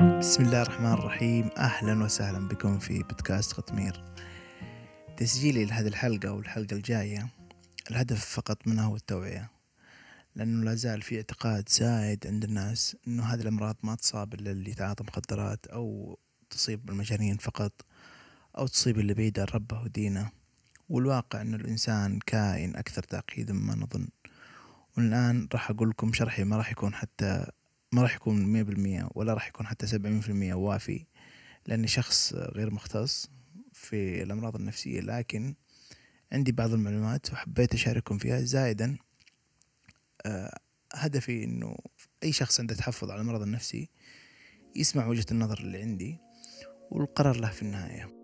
بسم الله الرحمن الرحيم. أهلا وسهلا بكم في بودكاست قطمير. تسجيلي لهذه الحلقة والحلقة الجاية الهدف فقط منها هو التوعية لأنه لا زال في اعتقاد زايد عند الناس أنه هذه الأمراض ما تصاب إلا اللي يتعاطى مخدرات أو تصيب المجانين فقط أو تصيب اللي بعيد عن ربه ودينه. والواقع أن الإنسان كائن أكثر تعقيدا مما نظن. والآن راح أقول لكم شرحي ما راح يكون حتى ما راح يكون مية بالمية ولا راح يكون حتى سبعين في المية وافي لأني شخص غير مختص في الأمراض النفسية لكن عندي بعض المعلومات وحبيت أشارككم فيها. زائدا آه، هدفي أنه أي شخص عنده تحفظ على المرض النفسي يسمع وجهة النظر اللي عندي والقرار له في النهاية.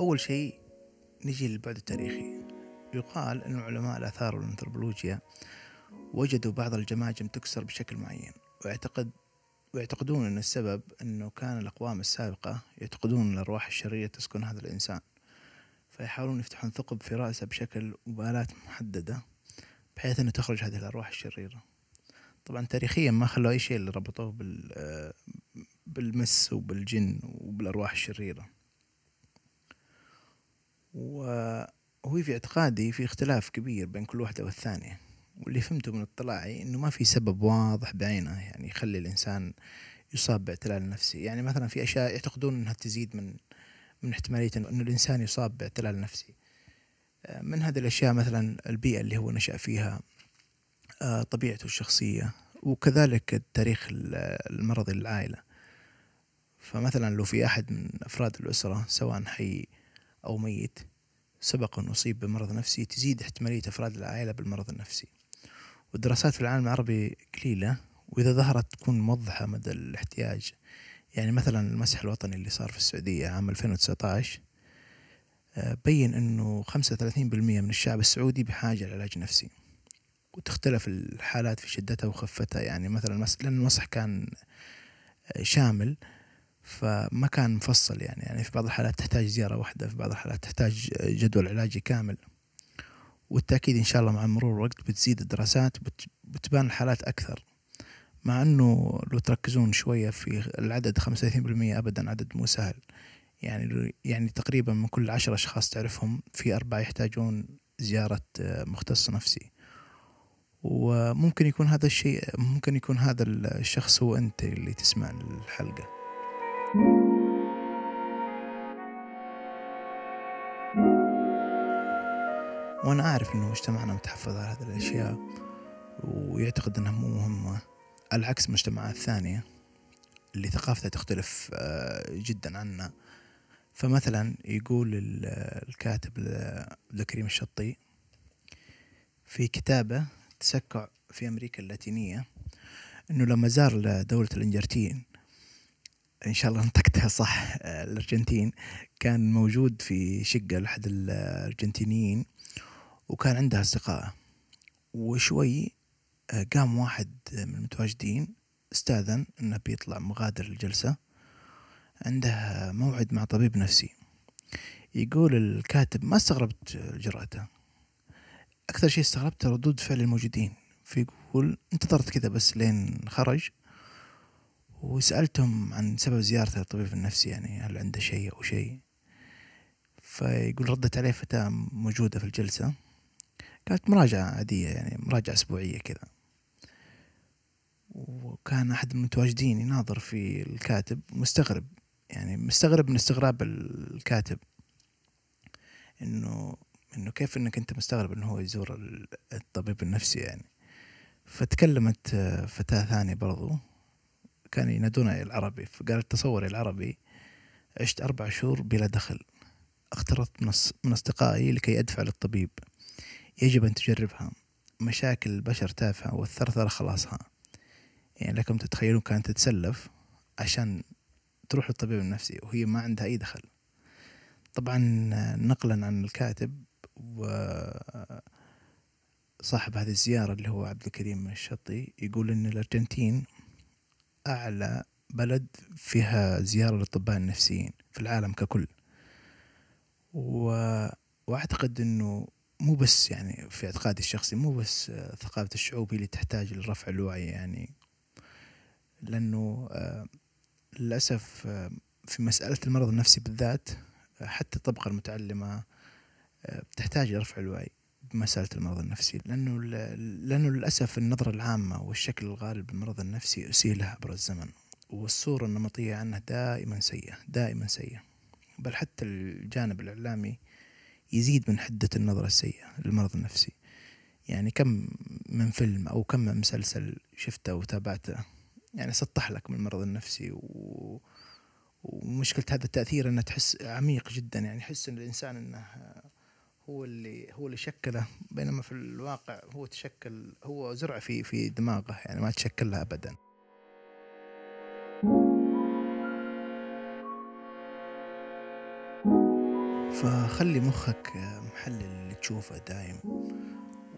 أول شيء نجي للبعد التاريخي. يقال أن علماء الآثار والأنثروبولوجيا وجدوا بعض الجماجم تكسر بشكل معين. ويعتقد ويعتقدون أن السبب أنه كان الأقوام السابقة يعتقدون أن الأرواح الشريرة تسكن هذا الإنسان. فيحاولون يفتحون ثقب في رأسه بشكل وبآلات محددة بحيث أنه تخرج هذه الأرواح الشريرة. طبعا تاريخيا ما خلوا أي شيء اللي ربطوه بال بالمس وبالجن وبالأرواح الشريرة. وهو في اعتقادي في اختلاف كبير بين كل واحدة والثانية. واللي فهمته من اطلاعي إنه ما في سبب واضح بعينه يعني يخلي الإنسان يصاب باعتلال نفسي. يعني مثلا في أشياء يعتقدون إنها تزيد من من احتمالية إنه الإنسان يصاب باعتلال نفسي. من هذه الأشياء مثلا البيئة اللي هو نشأ فيها آه، طبيعته الشخصية وكذلك التاريخ المرضي للعائلة فمثلا لو في أحد من أفراد الأسرة سواء حي أو ميت سبق أن أصيب بمرض نفسي تزيد احتمالية أفراد العائلة بالمرض النفسي. والدراسات في العالم العربي قليلة وإذا ظهرت تكون موضحة مدى الاحتياج. يعني مثلا المسح الوطني اللي صار في السعودية عام 2019 آه، بين أنه 35% من الشعب السعودي بحاجة لعلاج نفسي. وتختلف الحالات في شدتها وخفتها. يعني مثلا لأن المسح كان آه، شامل. فما كان مفصل يعني. يعني في بعض الحالات تحتاج زيارة واحدة في بعض الحالات تحتاج جدول علاجي كامل. والتأكيد إن شاء الله مع مرور الوقت بتزيد الدراسات بتبان الحالات أكثر. مع أنه لو تركزون شوية في العدد 35% أبدا عدد مو سهل. يعني يعني تقريبا من كل عشر أشخاص تعرفهم في أربعة يحتاجون زيارة مختص نفسي. وممكن يكون هذا الشيء ممكن يكون هذا الشخص هو أنت اللي تسمع الحلقة. وأنا أعرف أنه مجتمعنا متحفظ على هذه الأشياء ويعتقد أنها مو مهمة العكس مجتمعات ثانية اللي ثقافتها تختلف آه، جدا عنا فمثلا يقول الكاتب عبد الكريم الشطي في كتابه تسكع في أمريكا اللاتينية أنه لما زار دولة الأنجرتين إن شاء الله نطقتها صح الأرجنتين. كان موجود في شقة لاحد الأرجنتينيين وكان عنده أصدقاء. وشوي آه، قام واحد من المتواجدين استاذن إنه بيطلع مغادر الجلسة. عنده موعد مع طبيب نفسي. يقول الكاتب ما استغربت جرأته أكثر شيء استغربت ردود فعل الموجودين. فيقول انتظرت كذا بس لين خرج. وسألتهم عن سبب زيارته للطبيب النفسي يعني هل عنده شيء أو شيء؟ فيقول ردت عليه فتاة موجودة في الجلسة. كانت مراجعة عادية يعني مراجعة أسبوعية كذا. وكان أحد المتواجدين يناظر في الكاتب مستغرب يعني مستغرب من استغراب الكاتب. إنه إنه كيف إنك أنت مستغرب إنه هو يزور الطبيب النفسي يعني. فتكلمت فتاة ثانية برضو. كان ينادونها العربي. فقالت تصوري العربي عشت أربع شهور بلا دخل. اخترت من أصدقائي لكي أدفع للطبيب. يجب أن تجربها. مشاكل البشر تافهة والثرثرة خلاصها. يعني لكم تتخيلون كانت تتسلف عشان تروح للطبيب النفسي وهي ما عندها أي دخل. طبعا نقلا عن الكاتب و صاحب هذه الزيارة اللي هو عبد الكريم الشطي يقول إن الأرجنتين أعلى بلد فيها زيارة للأطباء النفسيين في العالم ككل. و... وأعتقد أنه مو بس يعني في اعتقادي الشخصي مو بس ثقافة الشعوب هي اللي تحتاج لرفع الوعي يعني لأنه للأسف في مسألة المرض النفسي بالذات حتى الطبقة المتعلمة بتحتاج لرفع الوعي. بمسألة المرض النفسي لأنه لأنه للأسف النظرة العامة والشكل الغالب للمرض النفسي أسيء له عبر الزمن والصورة النمطية عنه دائما سيئة دائما سيئة. بل حتى الجانب الإعلامي يزيد من حدة النظرة السيئة للمرض النفسي. يعني كم من فيلم أو كم من مسلسل شفته وتابعته يعني سطح لك من المرض النفسي و... ومشكلة هذا التأثير أنه تحس عميق جدا يعني يحس أن الإنسان أنه هو اللي هو اللي شكله بينما في الواقع هو تشكل هو زرع في في دماغه يعني ما تشكل له أبدا. فخلي مخك محلل اللي تشوفه دايم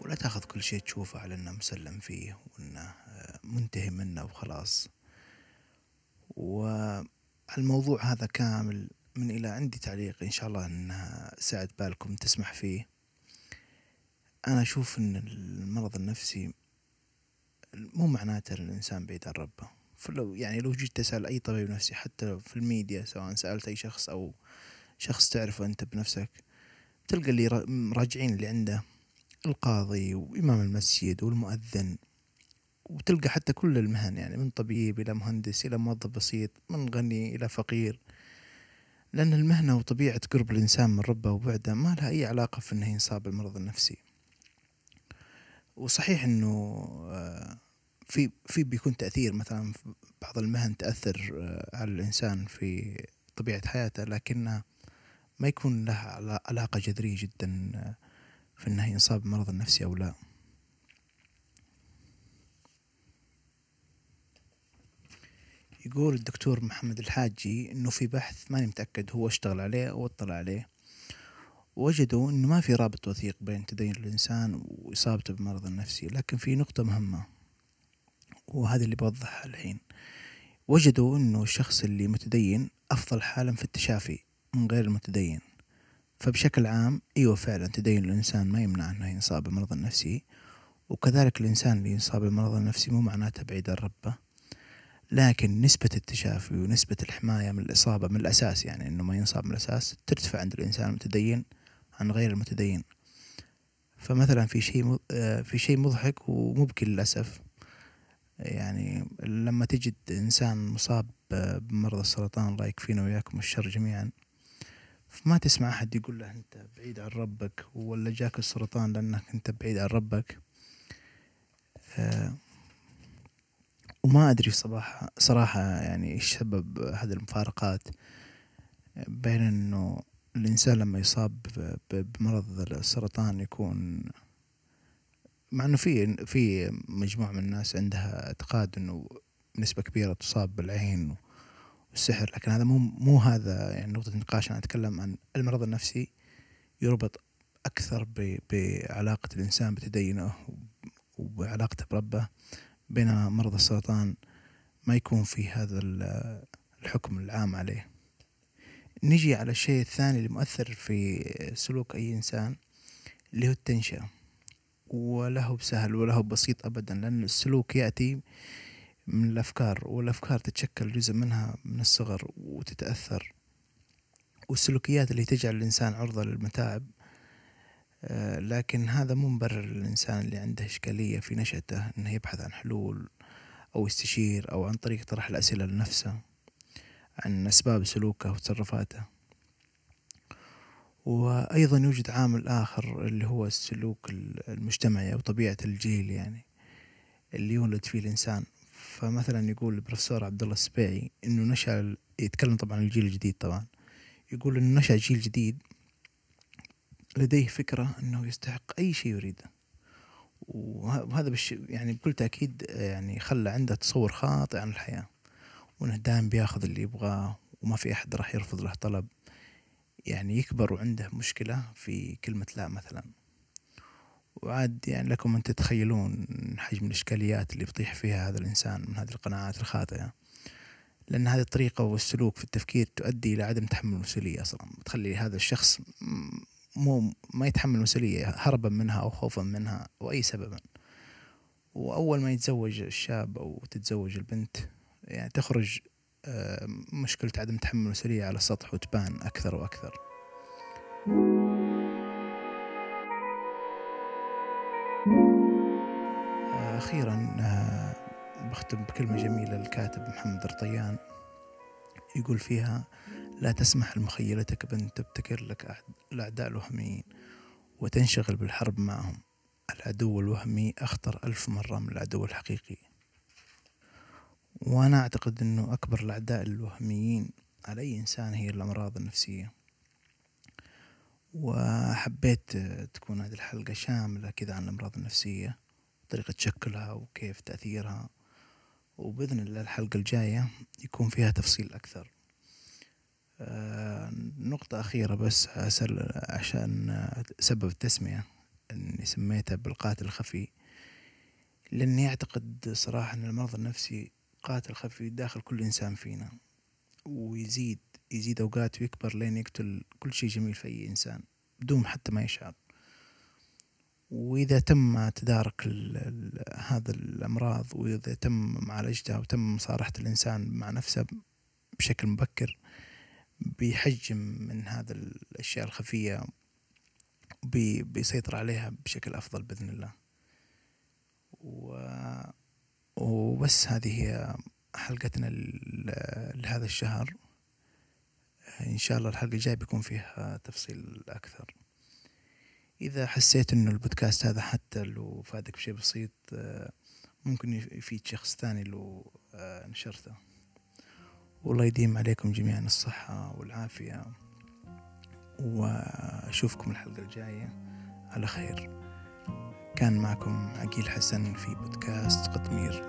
ولا تاخذ كل شيء تشوفه على إنه مسلم فيه وإنه منتهي منه وخلاص. والموضوع هذا كامل من إلى عندي تعليق إن شاء الله أنها ساعد بالكم تسمح فيه. أنا أشوف أن المرض النفسي مو معناته أن الإنسان بعيد عن ربه. فلو يعني لو جيت تسأل أي طبيب نفسي حتى في الميديا سواء سألت أي شخص أو شخص تعرفه أنت بنفسك تلقى اللي راجعين اللي عنده القاضي وإمام المسجد والمؤذن وتلقى حتى كل المهن يعني من طبيب إلى مهندس إلى موظف بسيط من غني إلى فقير. لأن المهنة وطبيعة قرب الإنسان من ربه وبعده ما لها أي علاقة في أنه ينصاب بالمرض النفسي. وصحيح أنه آه، في في بيكون تأثير مثلا بعض المهن تأثر آه، على الإنسان في طبيعة حياته لكنها ما يكون لها علاقة جذرية جدا آه، في أنه ينصاب بالمرض النفسي أو لا. يقول الدكتور محمد الحاجي إنه في بحث ماني متأكد هو اشتغل عليه أو اطلع عليه. وجدوا إنه ما في رابط وثيق بين تدين الإنسان وإصابته بالمرض النفسي لكن في نقطة مهمة وهذا اللي بوضحها الحين. وجدوا إنه الشخص اللي متدين أفضل حالا في التشافي من غير المتدين. فبشكل عام إيوه فعلا تدين الإنسان ما يمنع إنه ينصاب بالمرض النفسي وكذلك الإنسان اللي ينصاب بالمرض النفسي مو معناته بعيد عن ربه. لكن نسبة التشافي ونسبة الحماية من الإصابة من الأساس يعني إنه ما ينصاب من الأساس ترتفع عند الإنسان المتدين عن غير المتدين. فمثلا في شيء آه، في شيء مضحك ومبكي للأسف. يعني لما تجد إنسان مصاب بمرض السرطان الله يكفينا وياكم الشر جميعا فما تسمع أحد يقول له أنت بعيد عن ربك ولا جاك السرطان لأنك أنت بعيد عن ربك. وما أدري صراحة صراحة يعني إيش سبب هذه المفارقات بين إنه الإنسان لما يصاب بمرض السرطان يكون مع إنه في في مجموعة من الناس عندها اعتقاد إنه نسبة كبيرة تصاب بالعين والسحر لكن هذا مو مو هذا يعني نقطة نقاش أنا أتكلم عن المرض النفسي يربط أكثر بعلاقة الإنسان بتدينه وبعلاقته بربه. بينما مرض السرطان ما يكون في هذا الحكم العام عليه. نجي على الشيء الثاني اللي مؤثر في سلوك أي إنسان اللي هو التنشئة. وله بسهل وله بسيط أبدا لأن السلوك يأتي من الأفكار والأفكار تتشكل جزء منها من الصغر وتتأثر. والسلوكيات اللي تجعل الإنسان عرضة للمتاعب لكن هذا مو مبرر للإنسان اللي عنده إشكالية في نشأته إنه يبحث عن حلول أو يستشير أو عن طريق طرح الأسئلة لنفسه عن أسباب سلوكه وتصرفاته. وأيضا يوجد عامل آخر اللي هو السلوك المجتمعي أو طبيعة الجيل يعني اللي يولد فيه الإنسان. فمثلا يقول البروفيسور عبد الله السبيعي إنه نشأ يتكلم طبعا الجيل الجديد طبعا. يقول إنه نشأ جيل جديد لديه فكرة أنه يستحق أي شيء يريده. وهذا بش يعني بكل تأكيد يعني خلى عنده تصور خاطئ عن الحياة. وأنه دائما بياخذ اللي يبغاه وما في أحد راح يرفض له طلب. يعني يكبر وعنده مشكلة في كلمة لا مثلا. وعاد يعني لكم أن تتخيلون حجم الإشكاليات اللي بيطيح فيها هذا الإنسان من هذه القناعات الخاطئة. لأن هذه الطريقة والسلوك في التفكير تؤدي إلى عدم تحمل المسؤولية أصلا. تخلي هذا الشخص مو ما يتحمل مسؤولية هربا منها أو خوفا منها أو أي سبب وأول ما يتزوج الشاب أو تتزوج البنت يعني تخرج آه، مشكلة عدم تحمل المسؤولية على السطح وتبان أكثر وأكثر. أخيرا آه، بختم بكلمة جميلة للكاتب محمد رطيان يقول فيها لا تسمح لمخيلتك بأن تبتكر لك الأعداء الوهميين وتنشغل بالحرب معهم. العدو الوهمي أخطر ألف مرة من العدو الحقيقي. وأنا أعتقد أنه أكبر الأعداء الوهميين على أي إنسان هي الأمراض النفسية. وحبيت تكون هذه الحلقة شاملة كذا عن الأمراض النفسية طريقة شكلها وكيف تأثيرها. وبإذن الله الحلقة الجاية يكون فيها تفصيل أكثر. نقطة أخيرة بس أسأل عشان سبب التسمية أني سميته بالقاتل الخفي. لأني أعتقد صراحة أن المرض النفسي قاتل خفي داخل كل إنسان فينا ويزيد يزيد أوقات ويكبر لين يقتل كل شيء جميل في أي إنسان بدون حتى ما يشعر. وإذا تم تدارك هذا الأمراض وإذا تم معالجتها وتم مصارحة الإنسان مع نفسه بشكل مبكر بيحجم من هذا الأشياء الخفية بيسيطر عليها بشكل أفضل بإذن الله. و... وبس هذه هي حلقتنا لهذا الشهر. إن شاء الله الحلقة الجاية بيكون فيها تفصيل أكثر. إذا حسيت إنه البودكاست هذا حتى لو فادك بشيء بسيط ممكن يفيد شخص ثاني لو نشرته. والله يديم عليكم جميعا الصحة والعافية وأشوفكم الحلقة الجاية على خير. كان معكم عقيل حسن في بودكاست قطمير.